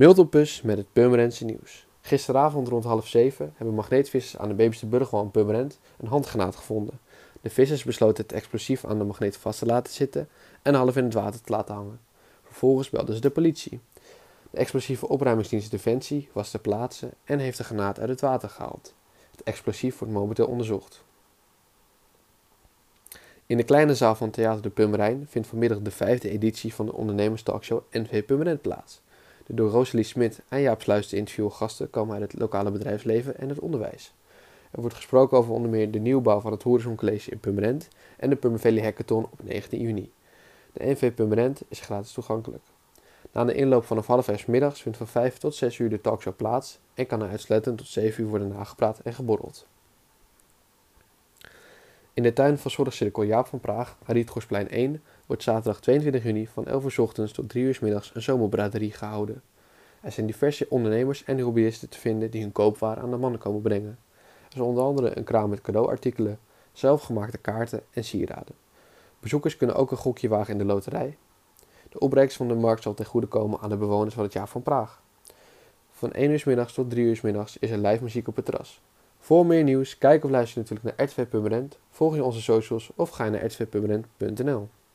Mailtopus met het Purmerendse nieuws. Gisteravond rond half zeven hebben magneetvissers aan de Beemster Burgwal in Purmerend een handgranaat gevonden. De vissers besloten het explosief aan de magneet vast te laten zitten en half in het water te laten hangen. Vervolgens belden ze de politie. De explosieve opruimingsdienst Defensie was ter plaatse en heeft de granaat uit het water gehaald. Het explosief wordt momenteel onderzocht. In de kleine zaal van Theater de Purmerijn vindt vanmiddag de vijfde editie van de ondernemerstalkshow NV Purmerend plaats. De door Rosalie Smit en Jaap Sluis te interviewen gasten komen uit het lokale bedrijfsleven en het onderwijs. Er wordt gesproken over onder meer de nieuwbouw van het Horizon College in Purmerend en de Purmervalley Hackathon op 19 juni. De NV Purmerend is gratis toegankelijk. Na de inloop van half vijf middags vindt van 5 tot 6 uur de talkshow plaats en kan er uitsluitend tot 7 uur worden nagepraat en geborreld. In de tuin van Zorgcirkel Jaap van Praag, Rietgorsplein 1, wordt zaterdag 22 juni van 11 uur ochtends tot 3 uur middags een zomerbraderie gehouden. Er zijn diverse ondernemers en hobbyisten te vinden die hun koopwaar aan de mannen komen brengen. Er is onder andere een kraam met cadeauartikelen, zelfgemaakte kaarten en sieraden. Bezoekers kunnen ook een gokje wagen in de loterij. De opbrengst van de markt zal ten goede komen aan de bewoners van het Jaap van Praag. Van 1 uur middags tot 3 uur middags is er live muziek op het terras. Voor meer nieuws, kijk of luister natuurlijk naar RTV volg je onze socials of ga je naar rtvpermanent.nl.